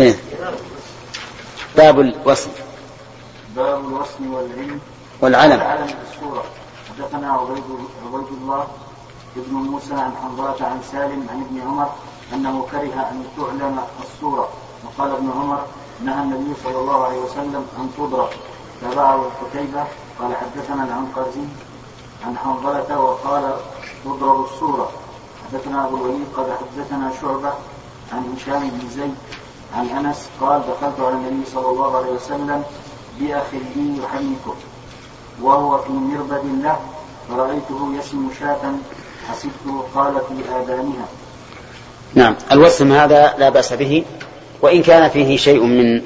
إيه. باب الوصف باب الوصم والعلم. والعلم. العلم بالصورة. حدثنا عبيد عبيد الله ابن موسى عن حنظلة عن سالم عن ابن عمر أنه كره أن تعلم الصورة. وقال ابن عمر نهى النبي صلى الله عليه وسلم أن تضرب. تبعه قتيبة قال حدثنا العنقزي عن حنظلة وقال تضرب الصورة. حدثنا أبو الوليد قال حدثنا شعبة عن هشام بن زيد عن أنس قال دخلت على النبي صلى الله عليه وسلم بأخ لي يحنكه وهو في مربد له فرأيته يسم شاة حسبته قال في آذانها. نعم الوسم هذا لا بأس به وإن كان فيه شيء من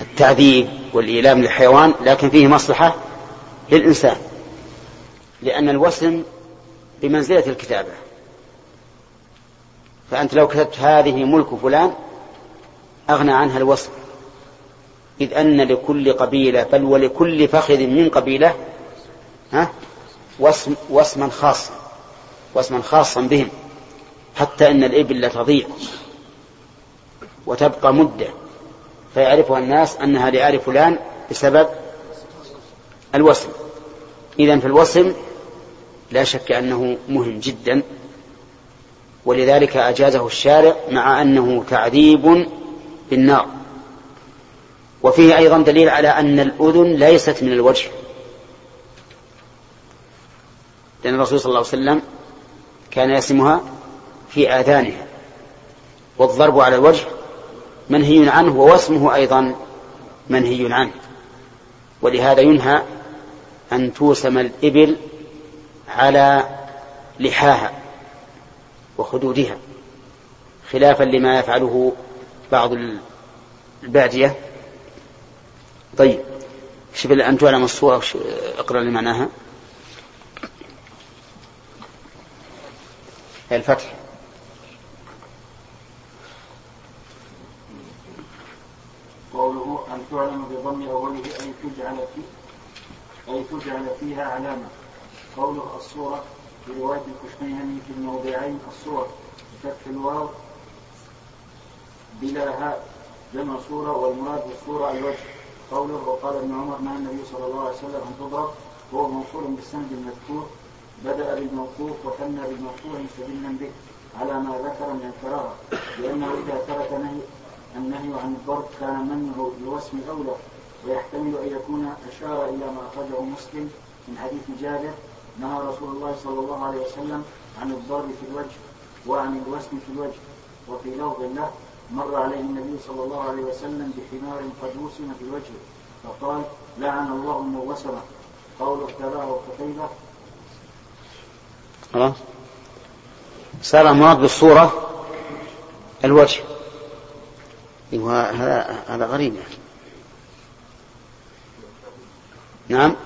التعذيب والإيلام للحيوان لكن فيه مصلحة للإنسان لأن الوسم بمنزلة الكتابة. فأنت لو كتبت هذه ملك فلان أغنى عنها الوصف. إذ أن لكل قبيلة بل ولكل فخذ من قبيلة ها وصم وصما خاصا وصما خاصا بهم حتى أن الإبل لتضيع وتبقى مدة. فيعرفها الناس أنها لآل فلان بسبب الوصم إذا في الوصم لا شك أنه مهم جدا. ولذلك أجازه الشارع مع أنه تعذيب بالنار. وفيه أيضا دليل على أن الأذن ليست من الوجه. لأن الرسول صلى الله عليه وسلم كان يسمها في آذانها. والضرب على الوجه منهي عنه ووسمه أيضا منهي عنه. ولهذا ينهى أن توسم الإبل على لحاها. وخدودها خلافا لما يفعله بعض البادية. طيب شوف أن تعلم الصورة أقرأ لي معناها. الفتح. قوله أن تعلم بضم أوله أي تجعل في أي تجعل فيها علامة. قوله الصورة. رواية الكشميهني في الموضعين الصور بفتح الواو بلا هاء جمع صورة والمراد بالصورة الوجه. قوله وقال ابن عمر نهى النبي صلى الله عليه وسلم أن تضرب وهو موصول بالسند المذكور بدأ بالموقوف وثنى بالمرفوع مستدلا به على ما ذكر من الكراهة لأنه إذا ترك نهي النهي عن الضرب كان منه لوسم أولى ويحتمل أن يكون أشار إلى ما أخرجه مسلم من حديث جابر نهى رسول الله صلى الله عليه وسلم عن الضرب في الوجه وعن الوسم في الوجه وفي لفظ له مر عليه النبي صلى الله عليه وسلم بحمار قد وسم في وجهه فقال لعن الله من وسمه. قول اختباه قتيبة خلاص؟ صار المراد بالصورة الوجه. هذا هذا غريب يعني. نعم؟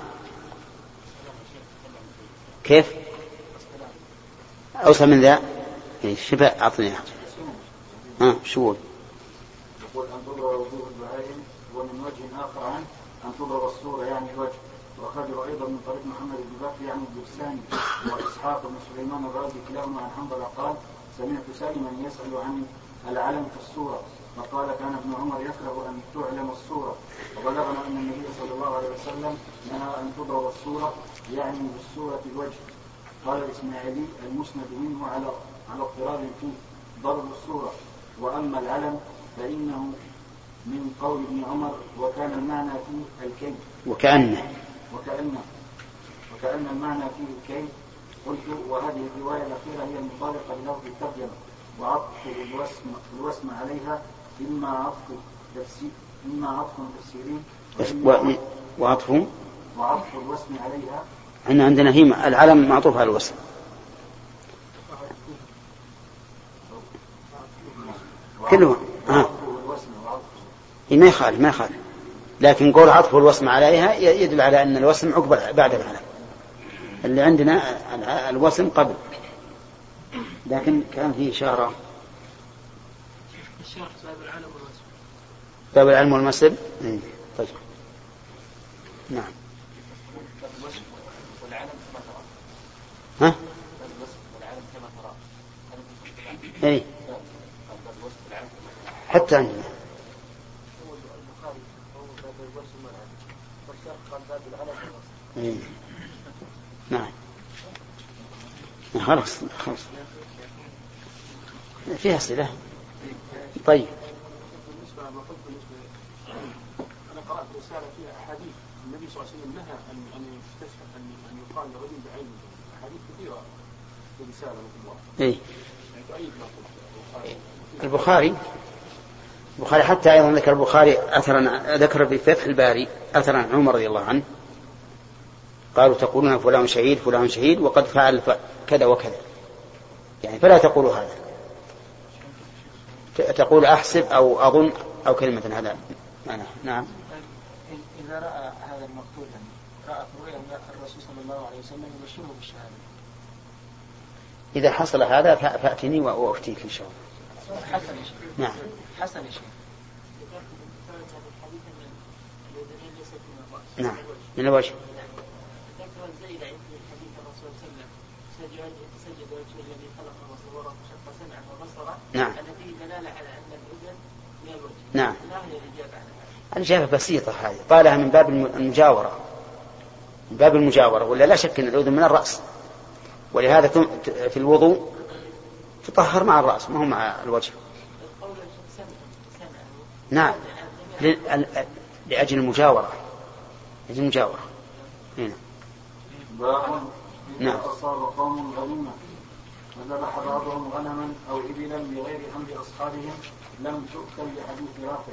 كيف؟ أوسع من ذا؟ يعني شبه أعطني ها شو يقول أن تضرب وجوه البهائم ومن وجه آخر عنه أن تضرب الصورة يعني الوجه. وأخرجه أيضا من طريق محمد بن بكر يعني الجرساني وإسحاق بن سليمان الرازي كلاهما عن حنظلة قال سمعت سالما يسأل عن العلم في الصورة. فقال كان ابن عمر يكره أن تعلم الصورة. وبلغنا أن النبي صلى الله عليه وسلم نهى أن تضرب الصورة يعني بالصورة الوجه. قال الإسماعيلي المسند منه على على اضطراب فيه ضرب الصورة. وأما العلم فإنه من قول ابن عمر وكان المعنى فيه الكي وكأنه. وكأنه. وكأن المعنى فيه الكي قلت وهذه الرواية الأخيرة هي المطابقة للفظ الترجمة. وعطف الوسم الوسم عليها إما عطف تفسير إما عطف تفسيري وعطف وعطف الوسم عليها. إحنا عندنا هي العلم معطوف على الوسم كله ها ما يخالف ما يخالف. لكن قول عطف الوسم عليها يدل على أن الوسم عقب بعد العلم. اللي عندنا الوسم قبل. لكن كان فيه إشارة باب العلم والمسلم باب العلم والمسلم طيب. نعم. ها؟ اي حتى عندنا إيه. نعم. خلاص خلاص. فيها أسئلة. طيب. بالنسبة ما قلت بالنسبة أنا قرأت رسالة فيها أحاديث. النبي صلى الله عليه وسلم نهى أن أن يستشهد أن أن يقال لرجل بعينه أحاديث كثيرة في رسالة مثل. إيه. يعني قلت. البخاري. البخاري؟ حتى أيضا ذكر البخاري أثرا ذكر في فتح الباري أثرا عن عمر رضي الله عنه. قالوا تقولون فلان شهيد فلان شهيد وقد فعل كذا وكذا. يعني فلا تقولوا هذا. تقول أحسب أو أظن أو كلمة هذا معنى. نعم. إذا رأى هذا المقتول رأى في رؤيا الرسول صلى الله عليه وسلم يبشره بالشهادة. إذا حصل هذا فأتني وأفتيك إن شاء الله. حسن يا شيخ. نعم. حسن يا شيخ. نعم. من الوجه. نعم. نعم. الإجابة بسيطة هذه. طالها من باب المجاورة. من باب المجاورة. ولا لا شك أن الأذن من الرأس. ولهذا في الوضوء تطهر مع الرأس ما هو مع الوجه. نعم. لأجل المجاورة. لأجل المجاورة. هنا باب نعم. أصاب قوم غنيمة. وذبح بعضهم غنما أو إبلا بغير أمر أصحابهم لم تؤكل بحديث رافع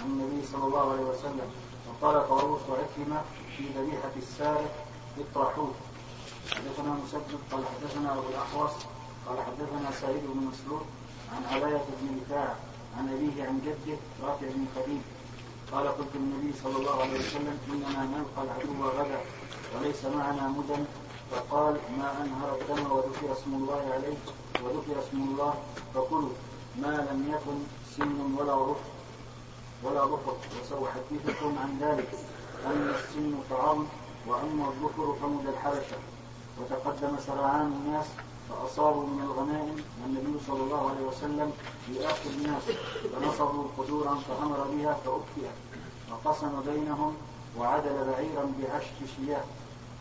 عن النبي صلى الله عليه وسلم. وقال طاووس وعكرمة في ذبيحة السارق اطرحوه. حدثنا مسدد قال حدثنا أبو الأحوص قال حدثنا سعيد بن مسلوق عن عباية بن رفاعة عن أبيه عن جده رافع بن خليل قال قلت للنبي صلى الله عليه وسلم إننا نلقى العدو غدا وليس معنا مدن فقال ما أنهر الدم وذكر اسم الله عليه وذكر اسم الله. فكلوا ما لم يكن سن ولا رفق ولا رفق وسأحدثكم عن ذلك أن السن طعام وأما الظفر فمد الحبشة. وتقدم سرعان الناس فأصابوا من الغنائم والنبي صلى الله عليه وسلم آخر الناس فنصبوا قدورا فأمر بها فأكفئت وقسم بينهم وعدل بعيرا بعشر شياه.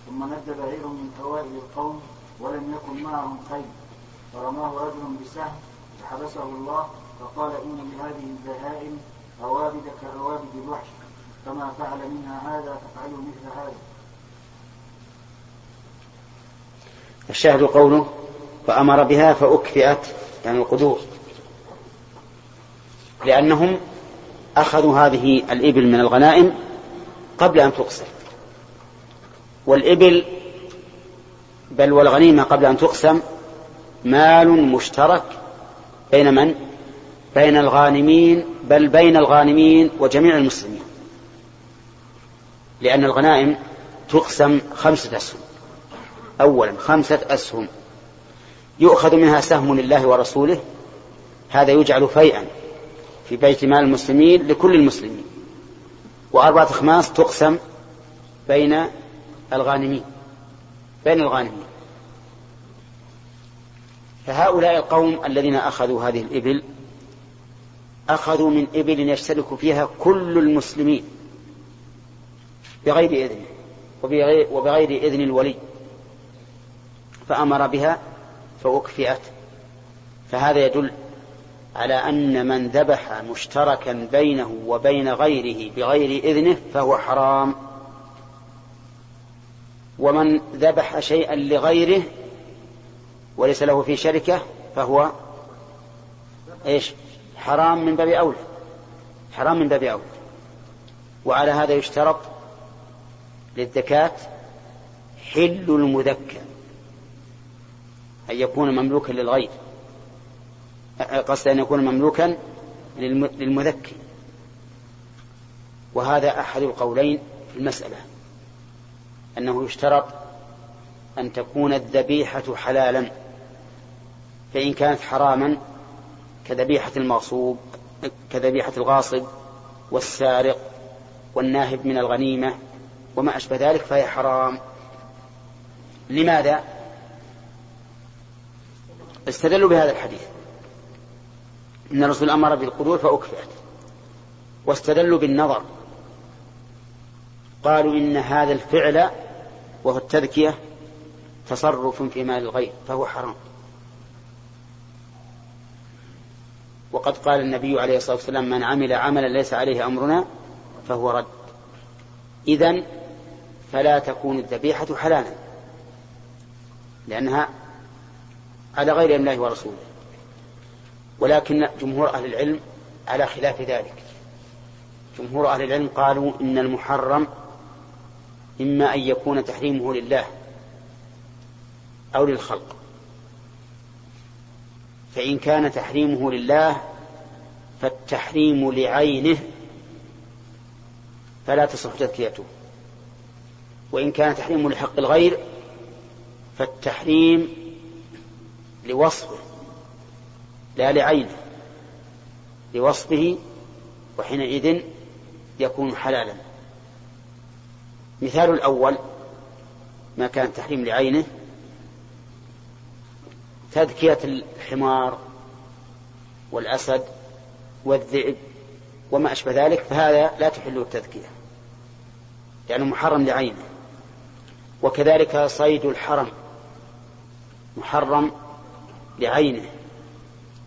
ثم ند بعير من أوائل القوم ولم يكن معهم خيل فرماه رجل بسهم فحبسه الله فقال إن لهذه البهائم أوابد كأوابد الوحش فما فعل منها هذا فافعلوا مثل هذا. الشاهد قوله فأمر بها فأكفئت يعني القدور. لأنهم أخذوا هذه الإبل من الغنائم قبل أن تقسم والإبل بل والغنيمة قبل أن تقسم مال مشترك بين من؟ بين الغانمين بل بين الغانمين وجميع المسلمين. لأن الغنائم تقسم خمسة أسهم. أولا خمسة أسهم. يؤخذ منها سهم لله ورسوله. هذا يجعل فيئا في بيت مال المسلمين لكل المسلمين. وأربعة أخماس تقسم بين الغانمين بين الغانمين. فهؤلاء القوم الذين أخذوا هذه الإبل أخذوا من إبل يشترك فيها كل المسلمين بغير إذن وبغير, إذن الولي. فأمر بها فأكفئت. فهذا يدل على أن من ذبح مشتركا بينه وبين غيره بغير إذنه فهو حرام. ومن ذبح شيئا لغيره وليس له في شركة فهو إيش؟ حرام من باب أولى حرام من باب أولى وعلى هذا يشترط للزكاة حل المذكى أن يكون مملوكا للغير. قصد أن يكون مملوكا للمذكي وهذا أحد القولين في المسألة. أنه يشترط أن تكون الذبيحة حلالا فإن كانت حراما كذبيحة المغصوب كذبيحة الغاصب والسارق والناهب من الغنيمة وما أشبه ذلك فهي حرام. لماذا؟ استدلوا بهذا الحديث. إن الرسول أمر بالقدور فأكفئت. واستدلوا بالنظر. قالوا إن هذا الفعل وهو التذكية تصرف في مال الغير فهو حرام. وقد قال النبي عليه الصلاة والسلام من عمل عملا ليس عليه أمرنا فهو رد. إذن فلا تكون الذبيحة حلالا لأنها على غير الله ورسوله. ولكن جمهور أهل العلم على خلاف ذلك. جمهور أهل العلم قالوا إن المحرم إما أن يكون تحريمه لله أو للخلق. فإن كان تحريمه لله فالتحريم لعينه فلا تصح تذكيته. وإن كان تحريمه لحق الغير فالتحريم لوصفه لا لعينه. لوصفه وحينئذ يكون حلالا. مثال الأول ما كان تحريم لعينه تذكية الحمار والأسد والذئب وما أشبه ذلك فهذا لا تحل التذكية لأنه محرم لعينه. وكذلك صيد الحرم محرم لعينه.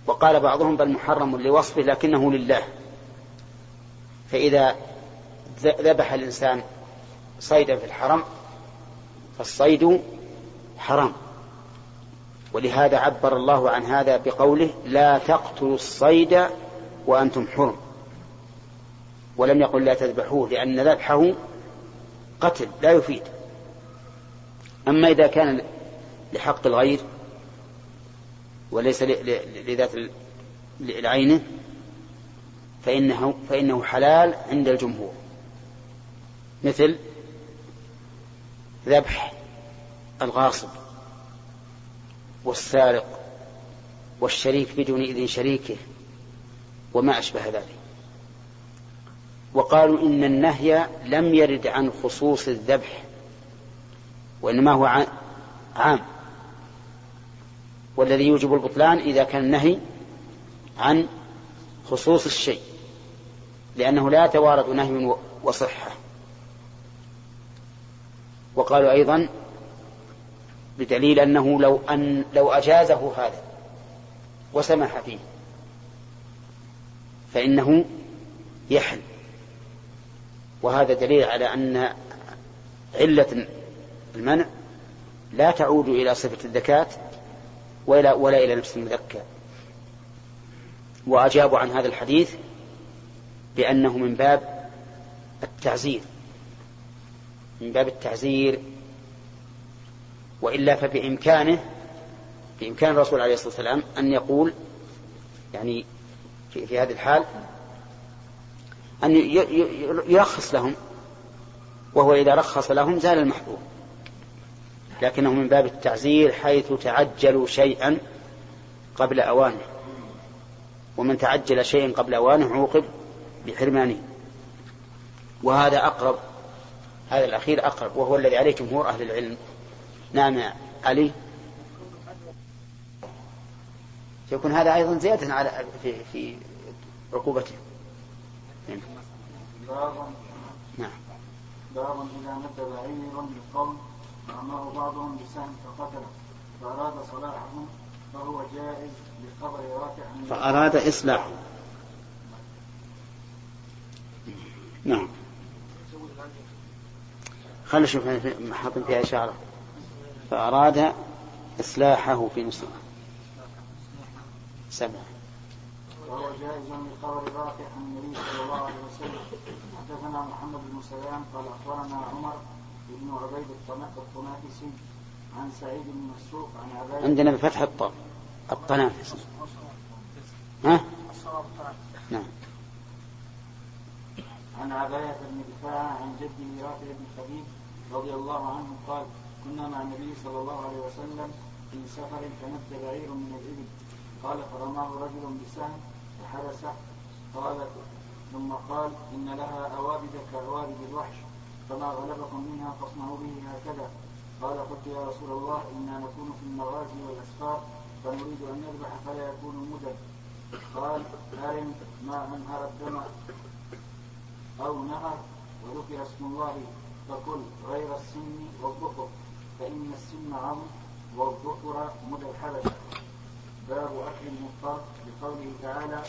وقال بعضهم بل محرم لوصفه لكنه لله. فإذا ذبح الإنسان صيدا في الحرم فالصيد حرام. ولهذا عبر الله عن هذا بقوله لا تقتلوا الصيد وأنتم حرم ولم يقل لا تذبحوه لأن ذبحه قتل لا يفيد. أما إذا كان لحق الغير وليس لذات العينه فإنه, فإنه حلال عند الجمهور. مثل ذبح الغاصب والسارق والشريك بدون إذن شريكه وما أشبه ذلك. وقالوا إن النهي لم يرد عن خصوص الذبح وإنما هو عام. والذي يوجب البطلان إذا كان النهي عن خصوص الشيء لأنه لا يتوارد نهي وصحة. وقالوا أيضا بدليل أنه لو أن لو أجازه هذا وسمح فيه فإنه يحل. وهذا دليل على أن علة المنع لا تعود إلى صفة الذكاة ولا, ولا إلى نفس المذكى وأجابوا عن هذا الحديث بأنه من باب التعزير. من باب التعزير وإلا فبإمكانه بإمكان الرسول عليه الصلاة والسلام أن يقول يعني في, في هذه الحال أن يرخص لهم وهو إذا رخص لهم زال المحظور لكنه من باب التعزير حيث تعجلوا شيئا قبل أوانه. ومن تعجل شيئا قبل أوانه عوقب بحرمانه. وهذا أقرب هذا الأخير أقرب وهو الذي عليه جمهور أهل العلم. نعم علي. يكون هذا أيضا زيادة على في, في عقوبته. نعم. باب إذا مد بعيرا بالقوم وأمره بعضهم بسهم فقتله. فأراد صلاحهم فهو جائز لخبر رافع فأراد إصلاحه. نعم. خلنا نشوف حاطين فيها إشارة. فأراد إصلاحه في نصره سبعة وهو جائز لخبر رافع عن النبي صلى الله عليه وسلم. حدثنا محمد بن سلام قال أخبرنا عمر بن عبيد الطنافسي عن سعيد بن مسروق عن عباية عندنا بفتح الطاء. الطنافسي ها؟ نعم. عن عباية بن دفاع عن جده رافع بن خبيب رضي الله عنه قال كنا مع النبي صلى الله عليه وسلم في سفر فمد بعير من الإبل. قال فرماه رجل بسهم فحبسه قال ثم قال إن لها أوابد كأوابد الوحش فما غلبكم منها فاصنعوا به هكذا. قال قلت يا رسول الله إنا نكون في المغازي والأسفار فنريد أن نذبح فلا يكون مدد قال أرن ما أنهر الدم أو نهر وذكر اسم الله فكل غير السن والظفر فإن السن عظم والظفر مدى الحبشة. باب أكل المضطر بقوله تعالى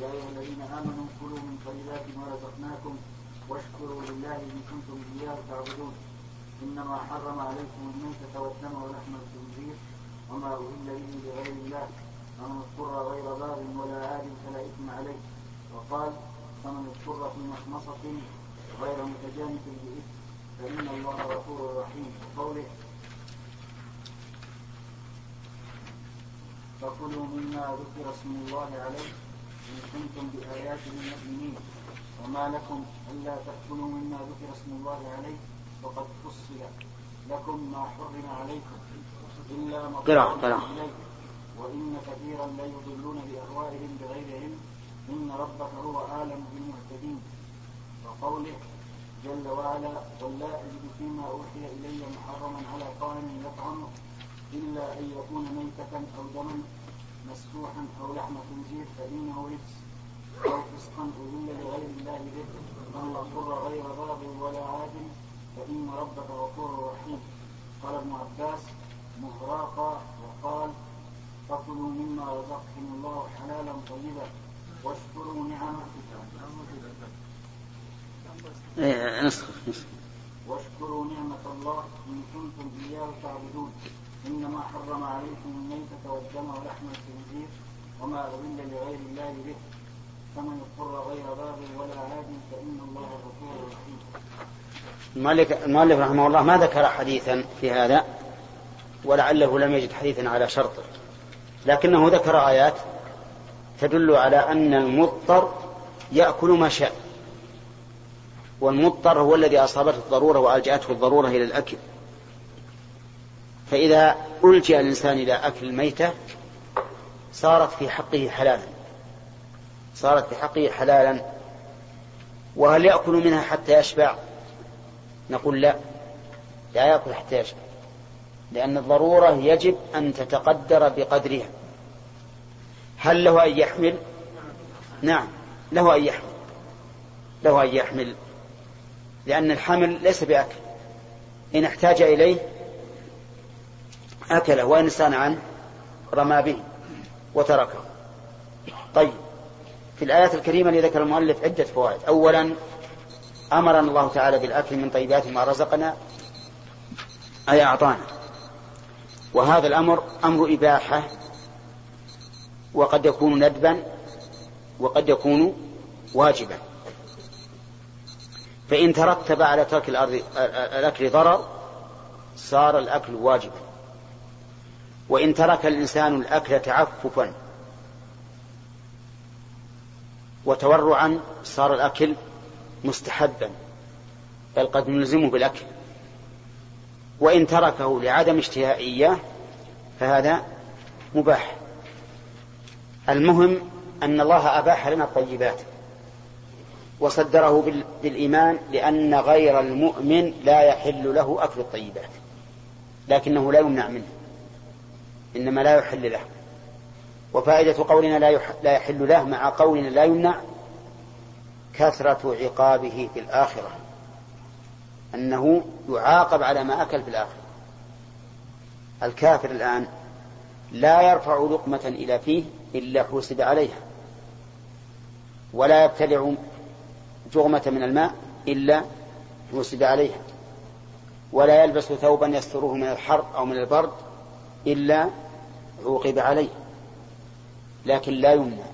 يا أيها الذين آمنوا كلوا من طيبات ما رزقناكم واشكروا لله إن كنتم إياه تعبدون. إنما حرم عليكم الميتة والدم ولحم الخنزير وما أهل به لغير الله فمن اضطر غير باغ ولا عاد فلا إثم عليه. وقال فمن اضطر في مخمصة غير متجانف بإثم فإن الله غفور رحيم. وقوله فكلوا مما ذكر اسم الله عليه إن كنتم بآياته مؤمنين. وما لكم ألا تأكلوا مما ذكر اسم الله عليه وقد فصل لكم ما حرم عليكم إلا ما قراءة إليه وإن كثيرا لا يضلون بأهوائهم بغير علم. إن ربك هو أعلم بالمهتدين. وقوله جل وعلا قل لا أجد فيما أوحي إلي محرما على طاعم يطعمه إلا أن يكون ميتة أو دما مسفوحا أو لحم خنزير فإنه رجس أو فسقا أهل لغير الله به. فمن اضطر غير باغ ولا عاد فإن ربك غفور رحيم. قال ابن عباس مغراقا وقال فكلوا مما رزقكم الله حلالا طيبا واشكروا نعمه نسخ نسخ واشكروا نعمة الله إن كنتم إياه تعبدون. إنما حرم عليكم الميتة والدم ولحم الخنزير وما أهل لغير الله به. فمن اضطر غير باغ ولا عاد فإن الله غفور رحيم. المؤلف المؤلف رحمه الله ما ذكر حديثا في هذا ولعله لم يجد حديثا على شرطه لكنه ذكر آيات تدل على أن المضطر يأكل ما شاء. والمضطر هو الذي أصابته الضرورة وألجأته الضرورة إلى الأكل. فإذا ألجأ الإنسان إلى أكل الميتة صارت في حقه حلالا. صارت في حقه حلالا. وهل يأكل منها حتى يشبع؟ نقول لا. لا يأكل حتى يشبع. لأن الضرورة يجب أن تتقدر بقدرها. هل له أن يحمل؟ نعم. له أن يحمل. له أن يحمل. لأن الحمل ليس بأكل. إن احتاج إليه أكله وإن استغنى عنه رمى به وتركه. طيب. في الآيات الكريمة اللي ذكر المؤلف عدة فوائد. أولا أمرنا الله تعالى بالأكل من طيبات ما رزقنا أي أعطانا. وهذا الأمر أمر إباحة وقد يكون ندبا وقد يكون واجبا. فإن ترتب على ترك الأرض الأكل ضرر صار الأكل واجبا وإن ترك الإنسان الأكل تعففا وتورعا صار الأكل مستحبا بل قد نلزمه بالأكل. وإن تركه لعدم اشتهاء إياه فهذا مباح. المهم أن الله أباح لنا الطيبات. وصدره بالإيمان لأن غير المؤمن لا يحل له أكل الطيبات لكنه لا يمنع منه إنما لا يحل له. وفائدة قولنا لا يحل له مع قولنا لا يمنع كثرة عقابه في الآخرة أنه يعاقب على ما أكل في الآخرة. الكافر الآن لا يرفع لقمة إلى فيه إلا حوسب عليها ولا يبتلع جغمة من الماء إلا حوسب عليها. ولا يلبس ثوبا يستره من الحر أو من البرد إلا عوقب عليه. لكن لا يمنع.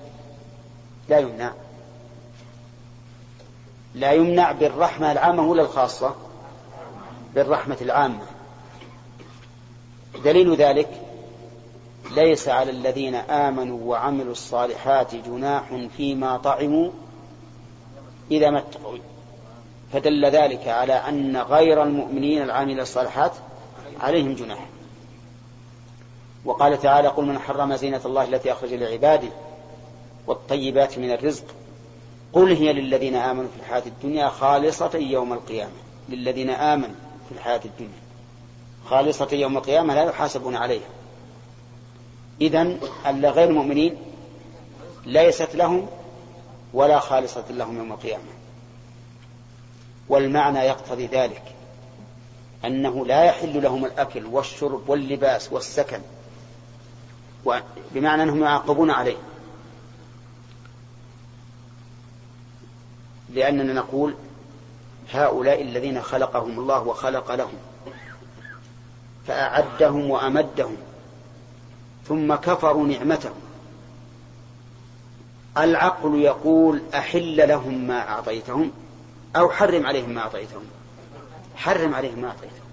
لا يمنع. لا يمنع بالرحمة العامة ولا الخاصة؟ بالرحمة العامة. دليل ذلك ليس على الذين آمنوا وعملوا الصالحات جناح فيما طعموا إذا ما اتقوا. فدل ذلك على أن غير المؤمنين العاملين الصالحات عليهم جناح. وقال تعالى قل من حرم زينة الله التي أخرج لعباده والطيبات من الرزق. قل هي للذين آمنوا في الحياة الدنيا خالصة يوم القيامة. للذين آمنوا في الحياة الدنيا. خالصة يوم القيامة لا يحاسبون عليها. إذن غير المؤمنين ليست لهم ولا خالصة لهم يوم القيامة. والمعنى يقتضي ذلك أنه لا يحل لهم الأكل والشرب واللباس والسكن بمعنى أنهم يعاقبون عليه. لأننا نقول هؤلاء الذين خلقهم الله وخلق لهم فأعدهم وأمدهم ثم كفروا نعمته العقل يقول أحل لهم ما أعطيتهم أو حرم عليهم ما أعطيتهم. حرم عليهم ما أعطيتهم.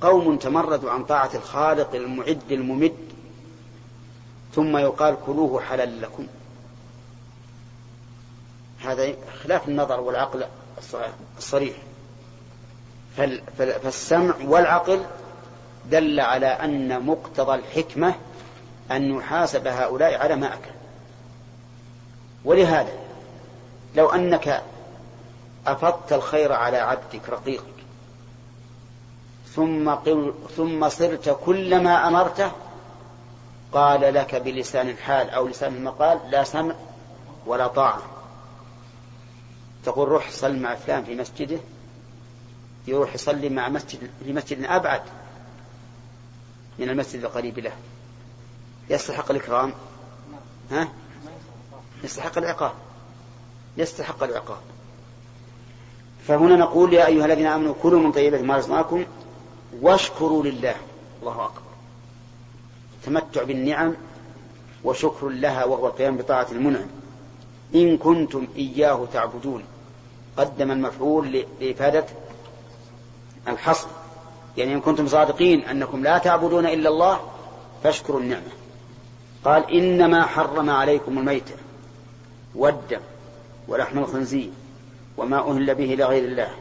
قوم تمردوا عن طاعة الخالق المعد الممد. ثم يقال كلوه حلال لكم. هذا خلاف النظر والعقل الصريح. فالسمع والعقل دل على أن مقتضى الحكمة أن يحاسب هؤلاء على ما أكل. ولهذا لو أنك أفضت الخير على عبدك رقيقك ثم, قل ثم صرت كلما أمرته قال لك بلسان الحال أو لسان المقال لا سمع ولا طاعة. تقول روح صل مع فلان في مسجده يروح يصلي مع مسجد في مسجد أبعد من المسجد القريب له. يستحق الإكرام؟ ها؟ يستحق العقاب. يستحق العقاب. فهنا نقول يا أيها الذين آمنوا كلوا من طيبات ما رزقناكم واشكروا لله. الله أكبر. تمتع بالنعم وشكر لها وهو القيام بطاعة المنعم. إن كنتم إياه تعبدون. قدم المفعول لإفادة الحصر. يعني إن كنتم صادقين أنكم لا تعبدون إلا الله فاشكروا النعمة. قال إنما حرم عليكم الميتة. والدم ولحم الخنزير وما أهل به لغير الله.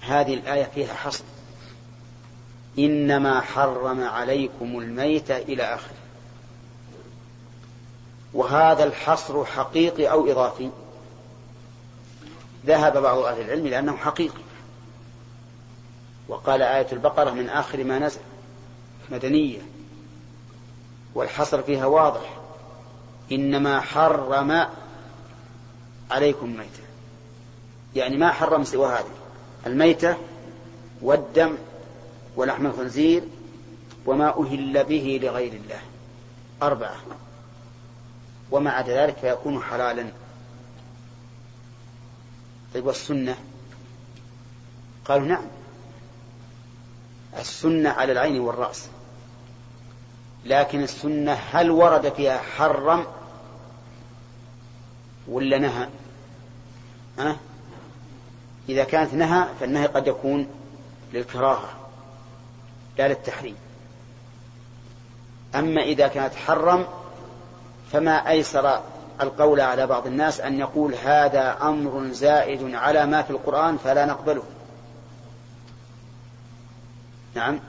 هذه الآية فيها حصر. إنما حرم عليكم الميتة إلى آخره. وهذا الحصر حقيقي أو إضافي. ذهب بعض أهل العلم لأنه حقيقي. وقال آية البقرة من آخر ما نزل مدنية. والحصر فيها واضح. إنما حرم عليكم الميتة. يعني ما حرم سوى هذه. الميتة والدم ولحم الخنزير وما أهل به لغير الله. أربعة. وما عدا ذلك فيكون حلالا. طيب والسنة؟ قالوا نعم. السنة على العين والرأس. لكن السنة هل ورد فيها حرم؟ ولا نهى؟ أه؟ إذا كانت نهى فالنهي قد يكون للكراهة لا للتحريم. أما إذا كانت حرم فما أيسر القول على بعض الناس أن يقول هذا أمر زائد على ما في القرآن فلا نقبله. نعم.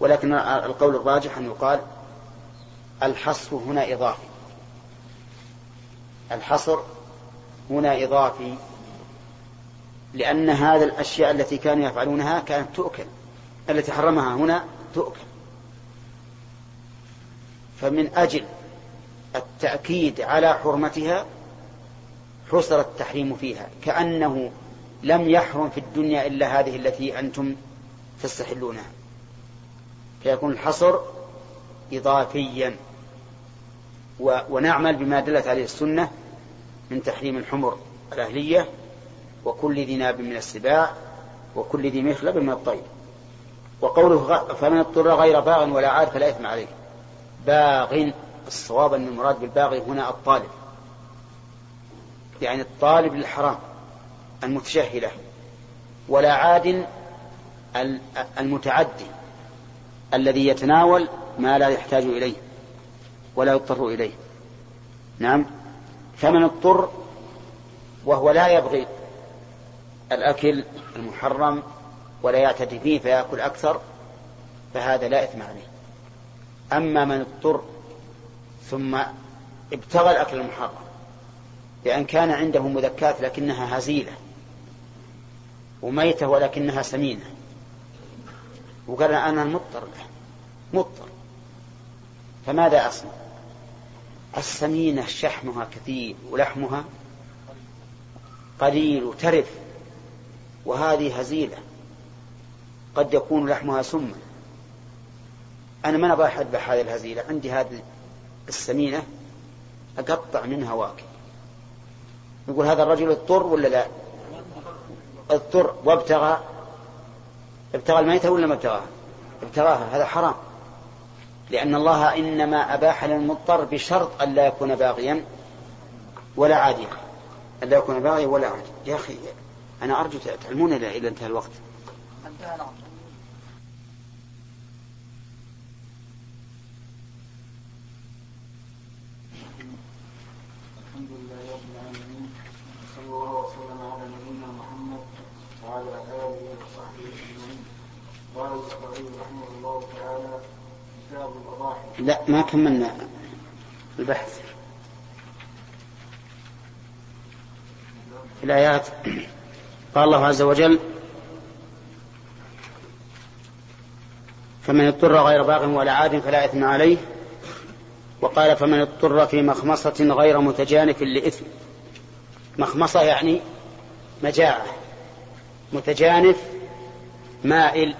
ولكن القول الراجح أن يقال الحصر هنا إضافي. الحصر هنا إضافي لأن هذه الأشياء التي كانوا يفعلونها كانت تؤكل التي حرمها هنا تؤكل. فمن أجل التأكيد على حرمتها حصر التحريم فيها كأنه لم يحرم في الدنيا إلا هذه التي أنتم تستحلونها. فيكون الحصر إضافيا. ونعمل بما دلت عليه السنة من تحريم الحمر الأهلية وكل ذي ناب من السباع وكل ذي مخلب من الطير. وقوله فمن اضطر غير باغ ولا عاد فلا إثم عليه. باغ الصواب أن المراد بالباغي هنا الطالب. يعني الطالب للحرام المتشهلة ولا عاد المتعدي الذي يتناول ما لا يحتاج إليه. ولا يضطر إليه. نعم. فمن اضطر وهو لا يبغي الأكل المحرم ولا يعتدي فيه فيأكل أكثر فهذا لا إثم عليه. أما من اضطر ثم ابتغى الأكل المحرم بأن كان عنده مذكات لكنها هزيلة وميتة ولكنها سمينة وقال أنا مضطر له مضطر. فماذا أصنع؟ السمينة شحمها كثير ولحمها قليل وترف وهذه هزيلة. قد يكون لحمها سما أنا ما أبغى أذبح هذه الهزيلة عندي هذه السمينة أقطع منها واكل. يقول هذا الرجل اضطر ولا لا؟ اضطر. وابتغى؟ ابتغى الميتة ولا ما ابتغاها ابتغاها. هذا حرام. لأن الله إنما أباح للمضطر بشرط أن لا يكون باغيا ولا عاديا. أن لا يكون باغيا ولا عاديا. يا أخي أنا أرجو تعلمون إلى انتهى الوقت نعم الحمد لله رب العالمين صلى الله وسلم على نبينا محمد وعلى اله وصحبه اجمعين قال البخاري رحمه الله تعالى كتاب الاضاحي لا ما كملنا البحث. في الآيات. قال الله عز وجل فمن اضطر غير باغ ولا عاد فلا إثم عليه. وقال فمن اضطر في مخمصة غير متجانف لإثم. مخمصة يعني مجاعة. متجانف مائل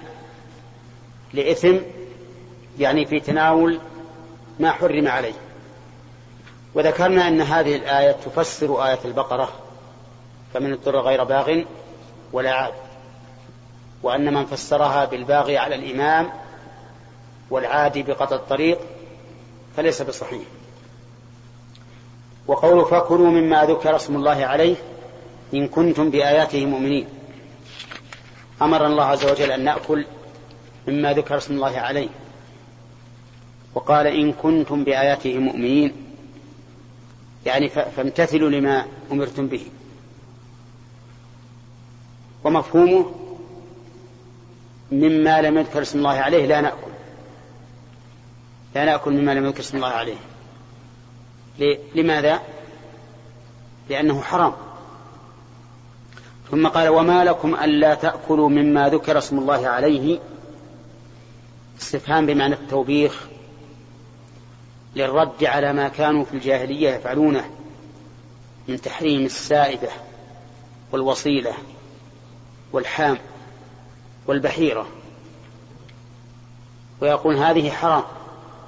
لإثم يعني في تناول ما حرم عليه. وذكرنا أن هذه الآية تفسر آية البقرة فمن اضطر غير باغ ولا عاد. وأن من فسرها بالباغي على الإمام والعادي بقطع الطريق فليس بصحيح. وقول فكلوا مما ذكر اسم الله عليه إن كنتم بآياته مؤمنين. أمر الله عز وجل أن نأكل مما ذكر اسم الله عليه. وقال إن كنتم بآياته مؤمنين. يعني فامتثلوا لما أمرتم به. ومفهومه مما لم يذكر اسم الله عليه لا نأكل. لا نأكل مما لم يذكر اسم الله عليه. لماذا؟ لأنه حرام. ثم قال وما لكم ألا تأكلوا مما ذكر اسم الله عليه. استفهام بمعنى التوبيخ. للرد على ما كانوا في الجاهلية يفعلونه من تحريم السائبة والوصيلة والحام والبحيرة. ويقول هذه حرام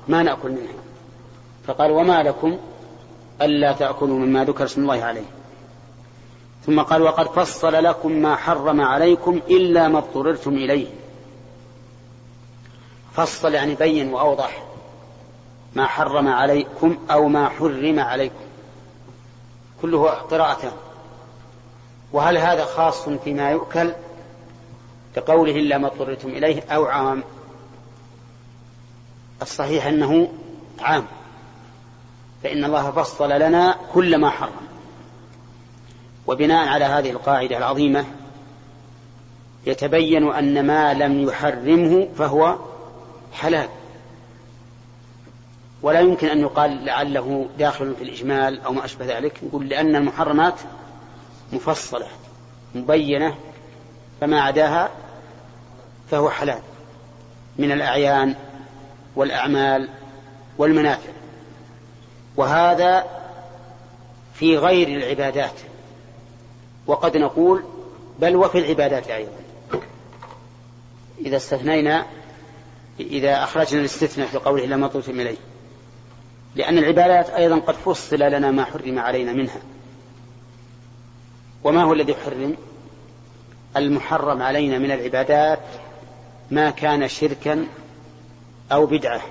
ما نأكل منها. فقال وما لكم ألا تأكلوا مما ذكر اسم الله عليه. ثم قال وقد فصل لكم ما حرم عليكم إلا ما اضطررتم إليه. فصل يعني بين وأوضح. ما حرم عليكم أو ما حرم عليكم. كله قراءتان. وهل هذا خاص فيما يؤكل؟ كقوله إلا ما اضطررتم إليه أو عام. الصحيح أنه عام. فإن الله فصل لنا كل ما حرم. وبناء على هذه القاعدة العظيمة يتبين أن ما لم يحرمه فهو حلال. ولا يمكن أن يقال لعله داخل في الإجمال أو ما أشبه ذلك. نقول لأن المحرمات مفصلة مبينة فما عداها فهو حلال من الأعيان والأعمال والمنافع. وهذا في غير العبادات. وقد نقول بل وفي العبادات أيضا. إذا استثنينا إذا أخرجنا الاستثناء في قوله لما طلتم إليه. لأن العبادات أيضا قد فصل لنا ما حرم علينا منها. وما هو الذي حرم؟ المحرم علينا من العبادات ما كان شركا أو بدعة.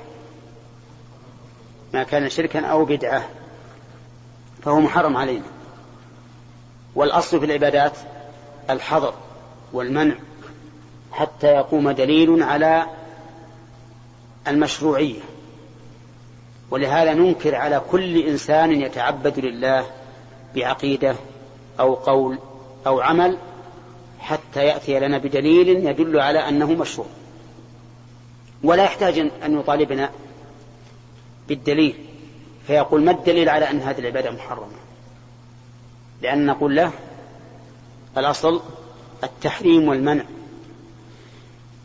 ما كان شركا أو بدعة فهو محرم علينا. والأصل في العبادات الحظر والمنع حتى يقوم دليل على المشروعية. ولهذا ننكر على كل إنسان يتعبد لله بعقيدة أو قول أو عمل حتى يأتي لنا بدليل يدل على أنه مشروع. ولا يحتاج أن يطالبنا بالدليل. فيقول ما الدليل على أن هذه العبادة محرمة؟ لأن نقول له الأصل التحريم والمنع.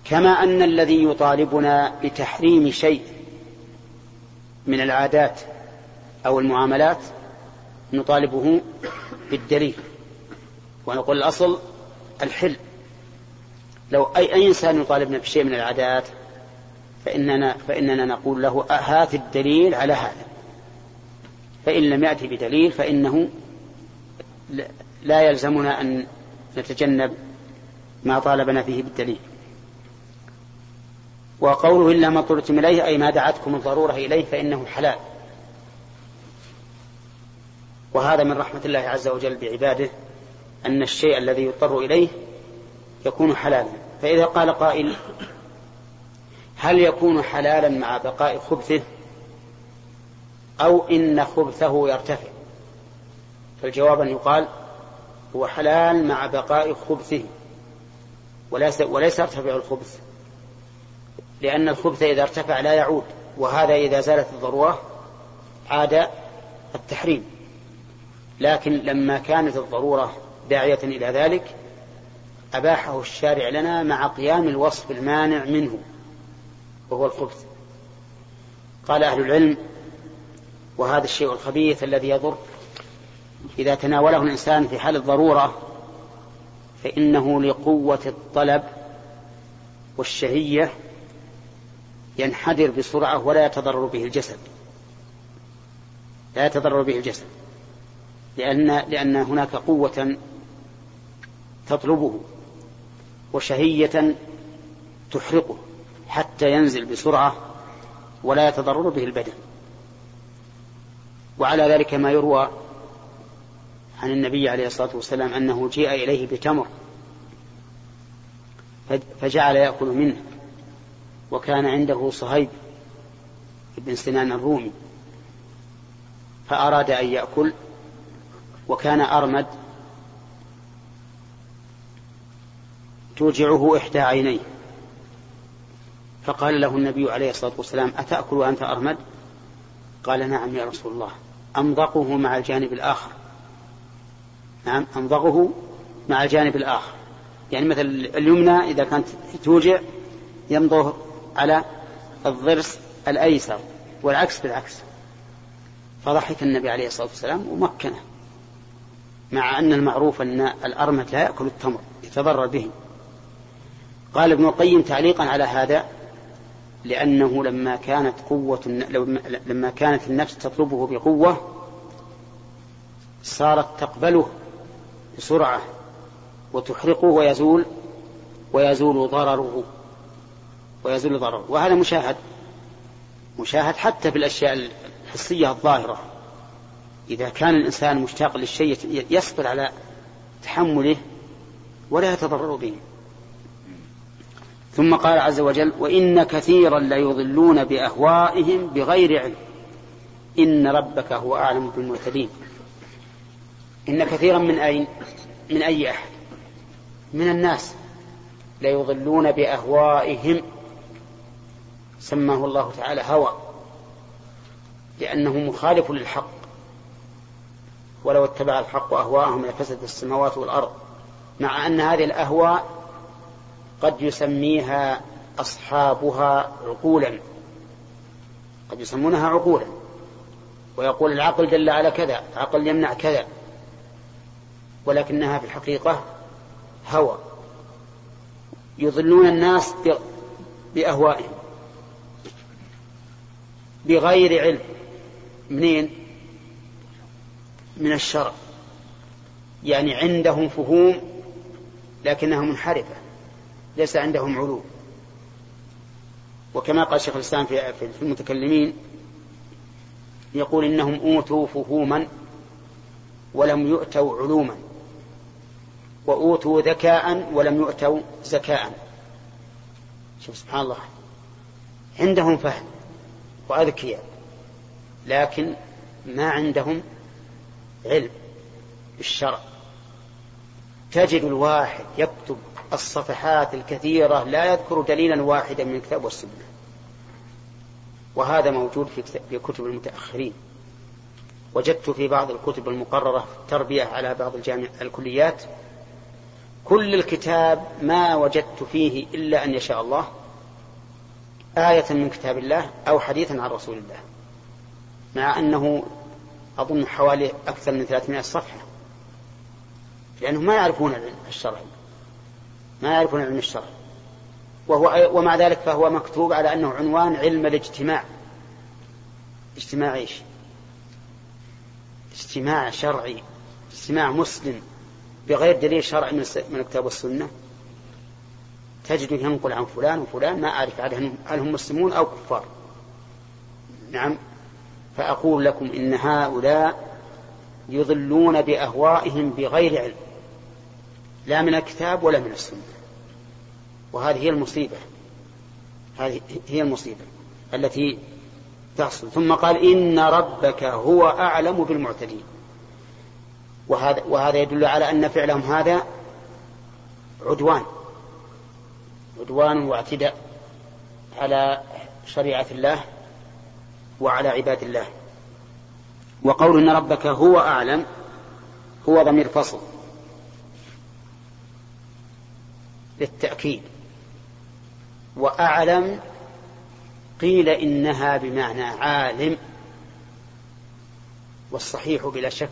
كما أن الذي يطالبنا بتحريم شيء من العادات أو المعاملات نطالبه بالدليل ونقول الأصل الحل. لو أي, أي إنسان يطالبنا بشيء من العادات فإننا, فإننا نقول له هات الدليل على هذا. فإن لم يأتي بدليل فإنه لا يلزمنا أن نتجنب ما طالبنا فيه بالدليل. وقوله إلا ما اضطررتم إليه أي ما دعتكم الضرورة إليه فإنه حلال. وهذا من رحمة الله عز وجل بعباده أن الشيء الذي يضطر إليه يكون حلالا. فإذا قال قائل هل يكون حلالا مع بقاء خبثه؟ أو إن خبثه يرتفع. فالجواب أن يقال هو حلال مع بقاء خبثه. وليس, وليس يرتفع الخبث. لأن الخبث إذا ارتفع لا يعود وهذا إذا زالت الضرورة عاد التحريم. لكن لما كانت الضرورة داعية إلى ذلك أباحه الشارع لنا مع قيام الوصف المانع منه وهو الخبث. قال أهل العلم وهذا الشيء الخبيث الذي يضر إذا تناوله الإنسان في حال الضرورة فإنه لقوة الطلب والشهية ينحدر بسرعة ولا يتضرر به الجسد. لا يتضرر به الجسد. لأن, لأن هناك قوة تطلبه وشهية تحرقه حتى ينزل بسرعة ولا يتضرر به البدن. وعلى ذلك ما يروى عن النبي عليه الصلاة والسلام أنه جيء إليه بتمر فجعل يأكل منه. وكان عنده صهيب بن سنان الرومي فأراد أن يأكل وكان أرمد توجعه إحدى عينيه فقال له النبي عليه الصلاة والسلام أتأكل وأنت أرمد؟ قال نعم يا رسول الله أمضغه مع الجانب الآخر. نعم أمضغه مع الجانب الآخر. يعني مثل اليمنى إذا كانت توجع يمضغ على الضرس الأيسر والعكس بالعكس. فضحك النبي عليه الصلاة والسلام ومكنه مع أن المعروف أن الأرمد لا يأكل التمر يتضرر به. قال ابن القيم تعليقا على هذا لأنه لما كانت قوة لما كانت النفس تطلبه بقوة صارت تقبله بسرعة وتحرقه ويزول ويزول ضرره. ويزول ضرره. وهذا مشاهد. مشاهد حتى في الأشياء الحسية الظاهرة. إذا كان الإنسان مشتاق للشيء يصبر على تحمله ولا يتضرر به. ثم قال عز وجل وإن كثيرا ليضلون بأهوائهم بغير علم. إن ربك هو أعلم بالمعتدين إن كثيرا من أين؟ من أي أحد؟ من الناس. ليضلون بأهوائهم سماه الله تعالى هوى لأنه مخالف للحق. ولو اتبع الحق أهواءهم لفسدت السماوات والأرض مع أن هذه الأهواء قد يسميها أصحابها عقولا. قد يسمونها عقولا. ويقول العقل دل على كذا العقل يمنع كذا. ولكنها في الحقيقة هوى. يضلون الناس بأهوائهم. بغير علم. منين؟ من الشرع. يعني عندهم فهوم لكنها منحرفة ليس عندهم علوم. وكما قال شيخ الإسلام في المتكلمين يقول إنهم أوتوا فهوما ولم يؤتوا علوما وأوتوا ذكاء ولم يؤتوا زكاء. شوف سبحان الله. عندهم فهم. وأذكياء. لكن ما عندهم علم بالشرع. تجد الواحد يكتب الصفحات الكثيرة لا يذكر دليلا واحدا من الكتاب والسنة. وهذا موجود في كتب المتأخرين. وجدت في بعض الكتب المقررة في التربية على بعض الجامع الكليات كل الكتاب ما وجدت فيه إلا أن يشاء الله آية من كتاب الله أو حديثا عن رسول الله مع أنه أظن حوالي أكثر من 300 صفحة لأنهم ما يعرفون العلم الشرعي ما يعرفون العلم الشرعي. وهو ومع ذلك فهو مكتوب على أنه عنوان علم الاجتماع. اجتماع إيش؟ اجتماع شرعي اجتماع مسلم بغير دليل شرعي من الكتاب والسنة. تجد ينقل عن فلان وفلان ما أعرف هل هم مسلمون أو كفار. نعم. فأقول لكم إن هؤلاء يضلون بأهوائهم بغير علم لا من الكتاب ولا من السنة. وهذه هي المصيبة. هذه هي المصيبة التي تحصل. ثم قال إن ربك هو أعلم بالمعتدين. وهذا, وهذا يدل على أن فعلهم هذا عدوان. عدوان واعتداء على شريعة الله وعلى عباد الله. وقول إن ربك هو أعلم هو ضمير فصل للتأكيد. وأعلم قيل إنها بمعنى عالم والصحيح بلا شك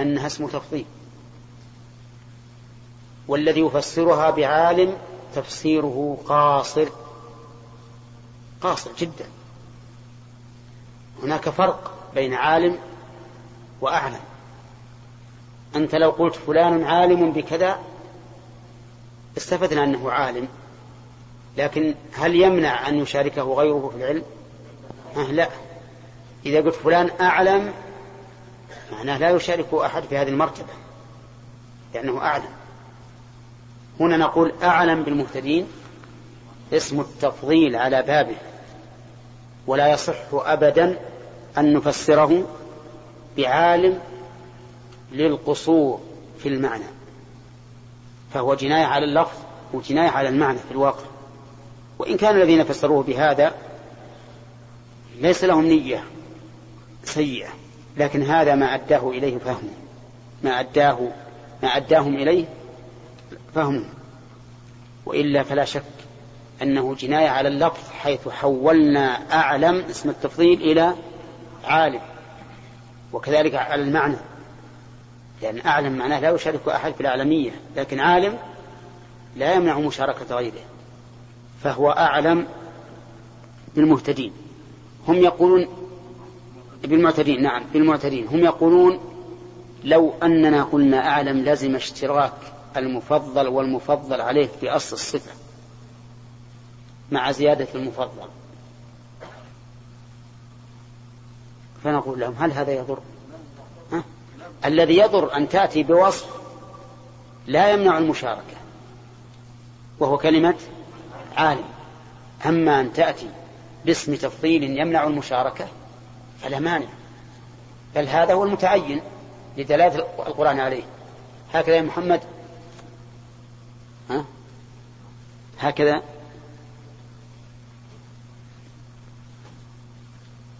أنها اسم تفضيل والذي يفسرها بعالم تفسيره قاصر. قاصر جدا. هناك فرق بين عالم وأعلم. أنت لو قلت فلان عالم بكذا استفدنا أنه عالم. لكن هل يمنع أن يشاركه غيره في العلم؟ أه لا. إذا قلت فلان أعلم معناه لا يشارك أحد في هذه المرتبة لأنه أعلم. هنا نقول أعلم بالمهتدين اسم التفضيل على بابه ولا يصح أبدا أن نفسره بعالم للقصور في المعنى فهو جناية على اللفظ وجناية على المعنى في الواقع. وإن كان الذين فسروه بهذا ليس لهم نية سيئة لكن هذا ما أداه إليه فهم ما أداه ما أداهم إليه فهم. وإلا فلا شك أنه جناية على اللفظ حيث حولنا أعلم اسم التفضيل إلى عالم. وكذلك على المعنى. لأن أعلم معناه لا يشارك أحد في الأعلمية لكن عالم لا يمنع مشاركة غيره. فهو أعلم بالمهتدين. هم يقولون بالمعتدين نعم بالمعتدين. هم يقولون لو أننا قلنا أعلم لزم اشتراك المفضل والمفضل عليه في أصل الصفة مع زيادة المفضل. فنقول لهم هل هذا يضر؟ ها؟ الذي يضر أن تأتي بوصف لا يمنع المشاركة وهو كلمة عالم. أما أن تأتي باسم تفضيل يمنع المشاركة فلا مانع. بل هذا هو المتعين لدلالة القرآن عليه. هكذا يا محمد ها؟ هكذا.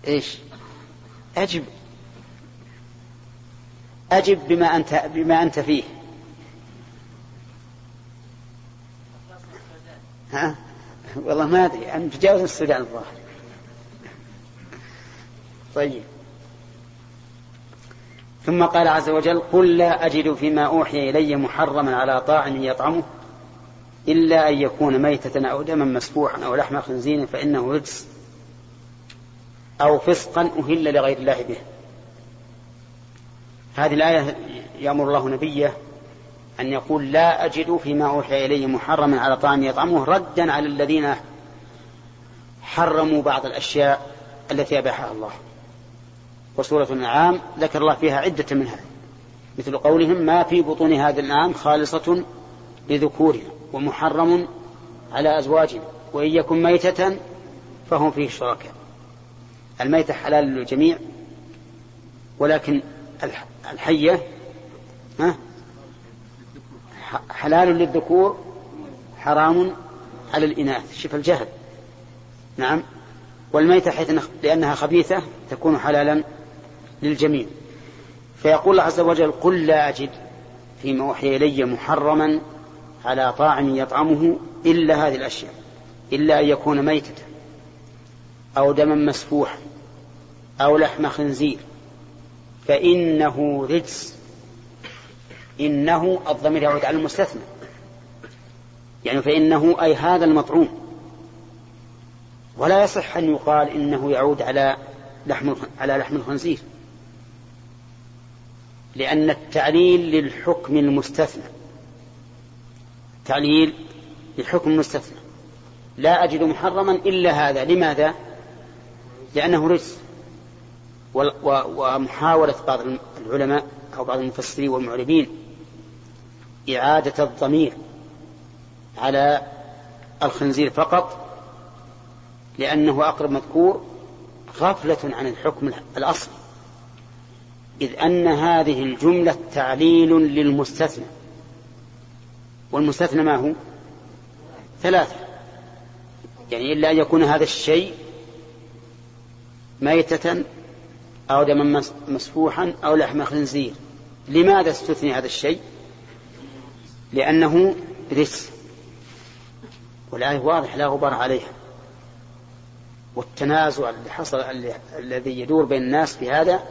إيش؟ أجب. أجب بما أنت بما أنت فيه. ها؟ والله ما أدري ان تجاوز السودان الظاهر. طيب. ثم قال عز وجل قل لا أجد فيما أوحي إلي محرما على طاعم يطعمه. إلا أن يكون ميتة أو دما مسفوحا أو لحم خنزير فإنه رجس أو فسقا أهل لغير الله به. هذه الآية يأمر الله نبيه أن يقول لا أجد فيما أوحي إلي محرما على طعام يطعمه ردا على الذين حرموا بعض الأشياء التي أباحها الله. وسورة الأنعام ذكر الله فيها عدة منها مثل قولهم ما في بطون هذا الأنعام خالصة لذكورنا. ومحرم على أزواجنا وإن يكن ميتة فهم فيه شركاء الميتة حلال للجميع ولكن الحية حلال للذكور حرام على الإناث. شوف الجهل. نعم. والميتة حيث لأنها خبيثة تكون حلالا للجميع. فيقول الله عز وجل قل لا أجد فيما أوحي إلي محرما على طاعم يطعمه إلا هذه الأشياء إلا أن يكون ميتة أو دما مسفوحا أو لحم خنزير فإنه رجس إنه الضمير يعود على المستثنى. يعني فإنه أي هذا المطعوم. ولا يصح أن يقال إنه يعود على لحم على لحم الخنزير لأن التعليل للحكم المستثنى. تعليل للحكم المستثنى. لا أجد محرما إلا هذا. لماذا؟ لأنه رجس. ومحاولة بعض العلماء أو بعض المفسرين والمعربين إعادة الضمير على الخنزير فقط لأنه أقرب مذكور غفلة عن الحكم الأصلي. إذ أن هذه الجملة تعليل للمستثنى. والمستثنى ما هو؟ ثلاثة. يعني إلا أن يكون هذا الشيء ميتة أو دما مسفوحا أو لحم خنزير. لماذا استثني هذا الشيء؟ لأنه رس والآية واضح لا غبار عليها. والتنازع اللي حصل الذي يدور بين الناس في هذا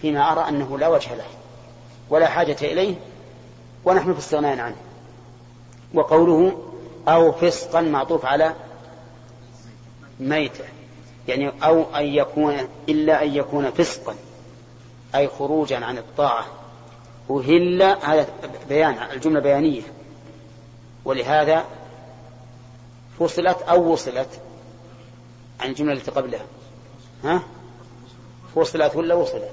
فيما أرى أنه لا وجه له. ولا حاجة إليه ونحن في استغناء عنه. وقوله أو فسقا معطوف على ميتة. يعني أو أن يكون إلا أن يكون فسقا أي خروجا عن الطاعة. وهل هذا بيان الجملة بيانية. ولهذا فصلت أو وصلت عن الجملة التي قبلها. ها؟ فصلت ولا وصلت؟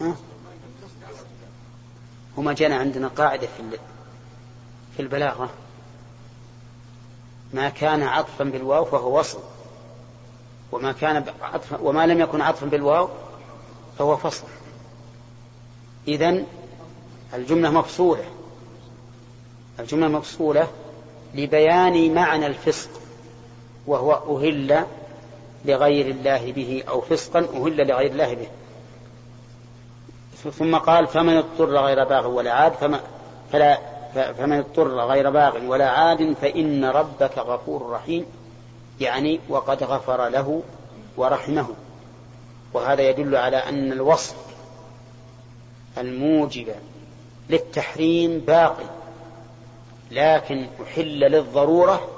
ها؟ هما جانا عندنا قاعدة في في البلاغة. ما كان عطفا بالواو فهو وصل. وما كان عطفا وما لم يكن عطفا بالواو فهو فصل. إذن الجملة مفصولة. الجملة مفصولة لبيان معنى الفسق وهو أهل لغير الله به أو فسقا أهل لغير الله به. ثم قال فمن اضطر غير باغ ولا عاد فما فلا فمن اضطر غير باغ ولا عاد فإن ربك غفور رحيم. يعني وقد غفر له ورحمه. وهذا يدل على أن الوصف الموجب للتحريم باقي. لكن أحل للضرورة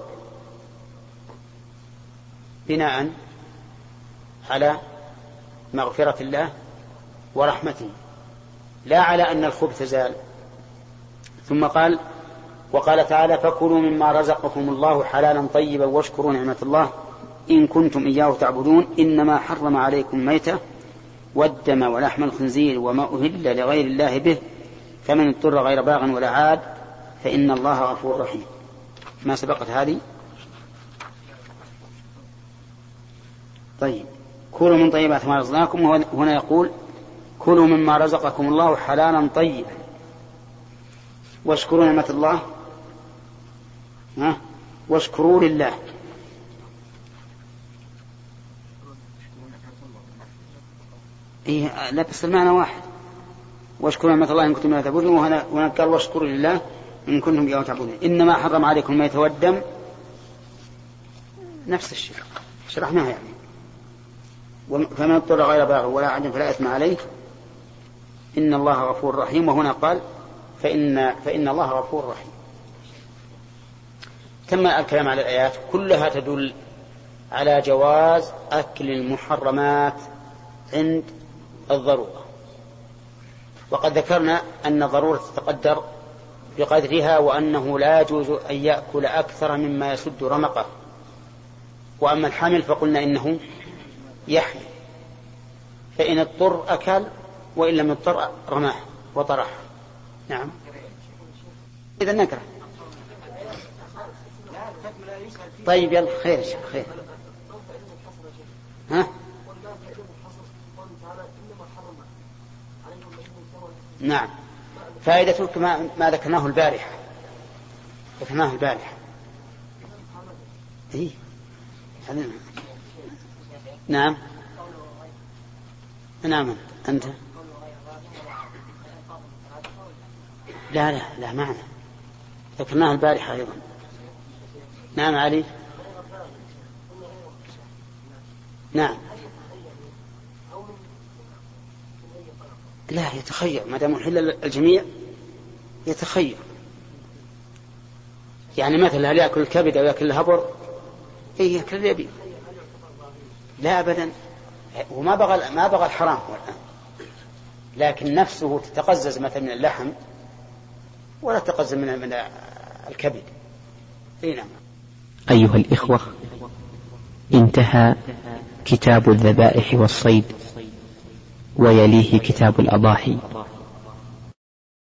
بناء على مغفرة الله ورحمته. لا على أن الخبث زال. ثم قال وقال تعالى فكلوا مما رزقكم الله حلالا طيبا واشكروا نعمة الله إن كنتم إياه تعبدون. إنما حرم عليكم ميتة والدم ولحم الخنزير وما أهل لغير الله به. فمن اضطر غير باغ ولا عاد فإن الله غفور رحيم. ما سبقت هذه؟ طيب. كلوا من طيبات ما رزقناكم. هنا يقول كلوا مما رزقكم الله حلالا طيبا. واشكروا نعمة الله. ها؟ واشكروا لله. إيه لا بس المعنى واحد. واشكروا نعمة الله إن كنتم لا تعبدون. وهنا قال واشكروا لله إن كنتم إياه تعبدون. إنما حرم عليكم ما يتودم نفس الشيء. شرحناها يعني. فمن اضطر غير باغ ولا عدم فلا إثم عليه. إن الله غفور رحيم وهنا قال فإن فإن الله غفور رحيم. تم الكلام على الآيات كلها تدل على جواز أكل المحرمات عند الضرورة. وقد ذكرنا أن الضرورة تتقدر بقدرها وأنه لا يجوز أن يأكل أكثر مما يسد رمقه. وأما الحمل فقلنا إنه يحمل. فإن اضطر أكل وإن لم يضطر رماه وطرح. نعم. إذا نكره طيب يلا خير شيخ خير. ها؟ نعم. فائدة كما ما ذكرناه البارحة. ذكرناه البارحة. إيه؟ نعم. نعم أنت. لا لا لا معنى. ذكرناه البارحة أيضا. نعم علي؟ نعم. لا يتخير. ما دام حل الجميع يتخير. يعني مثلا هل يأكل الكبد أو يأكل الهبر؟ اي يأكل اللي يبي لا ابدا. وما بغى ما بغى الحرام هو الآن. لكن نفسه تتقزز مثلا من اللحم ولا تتقزز من من الكبد. إي نعم. أيها الإخوة انتهى كتاب الذبائح والصيد ويليه كتاب الأضاحي.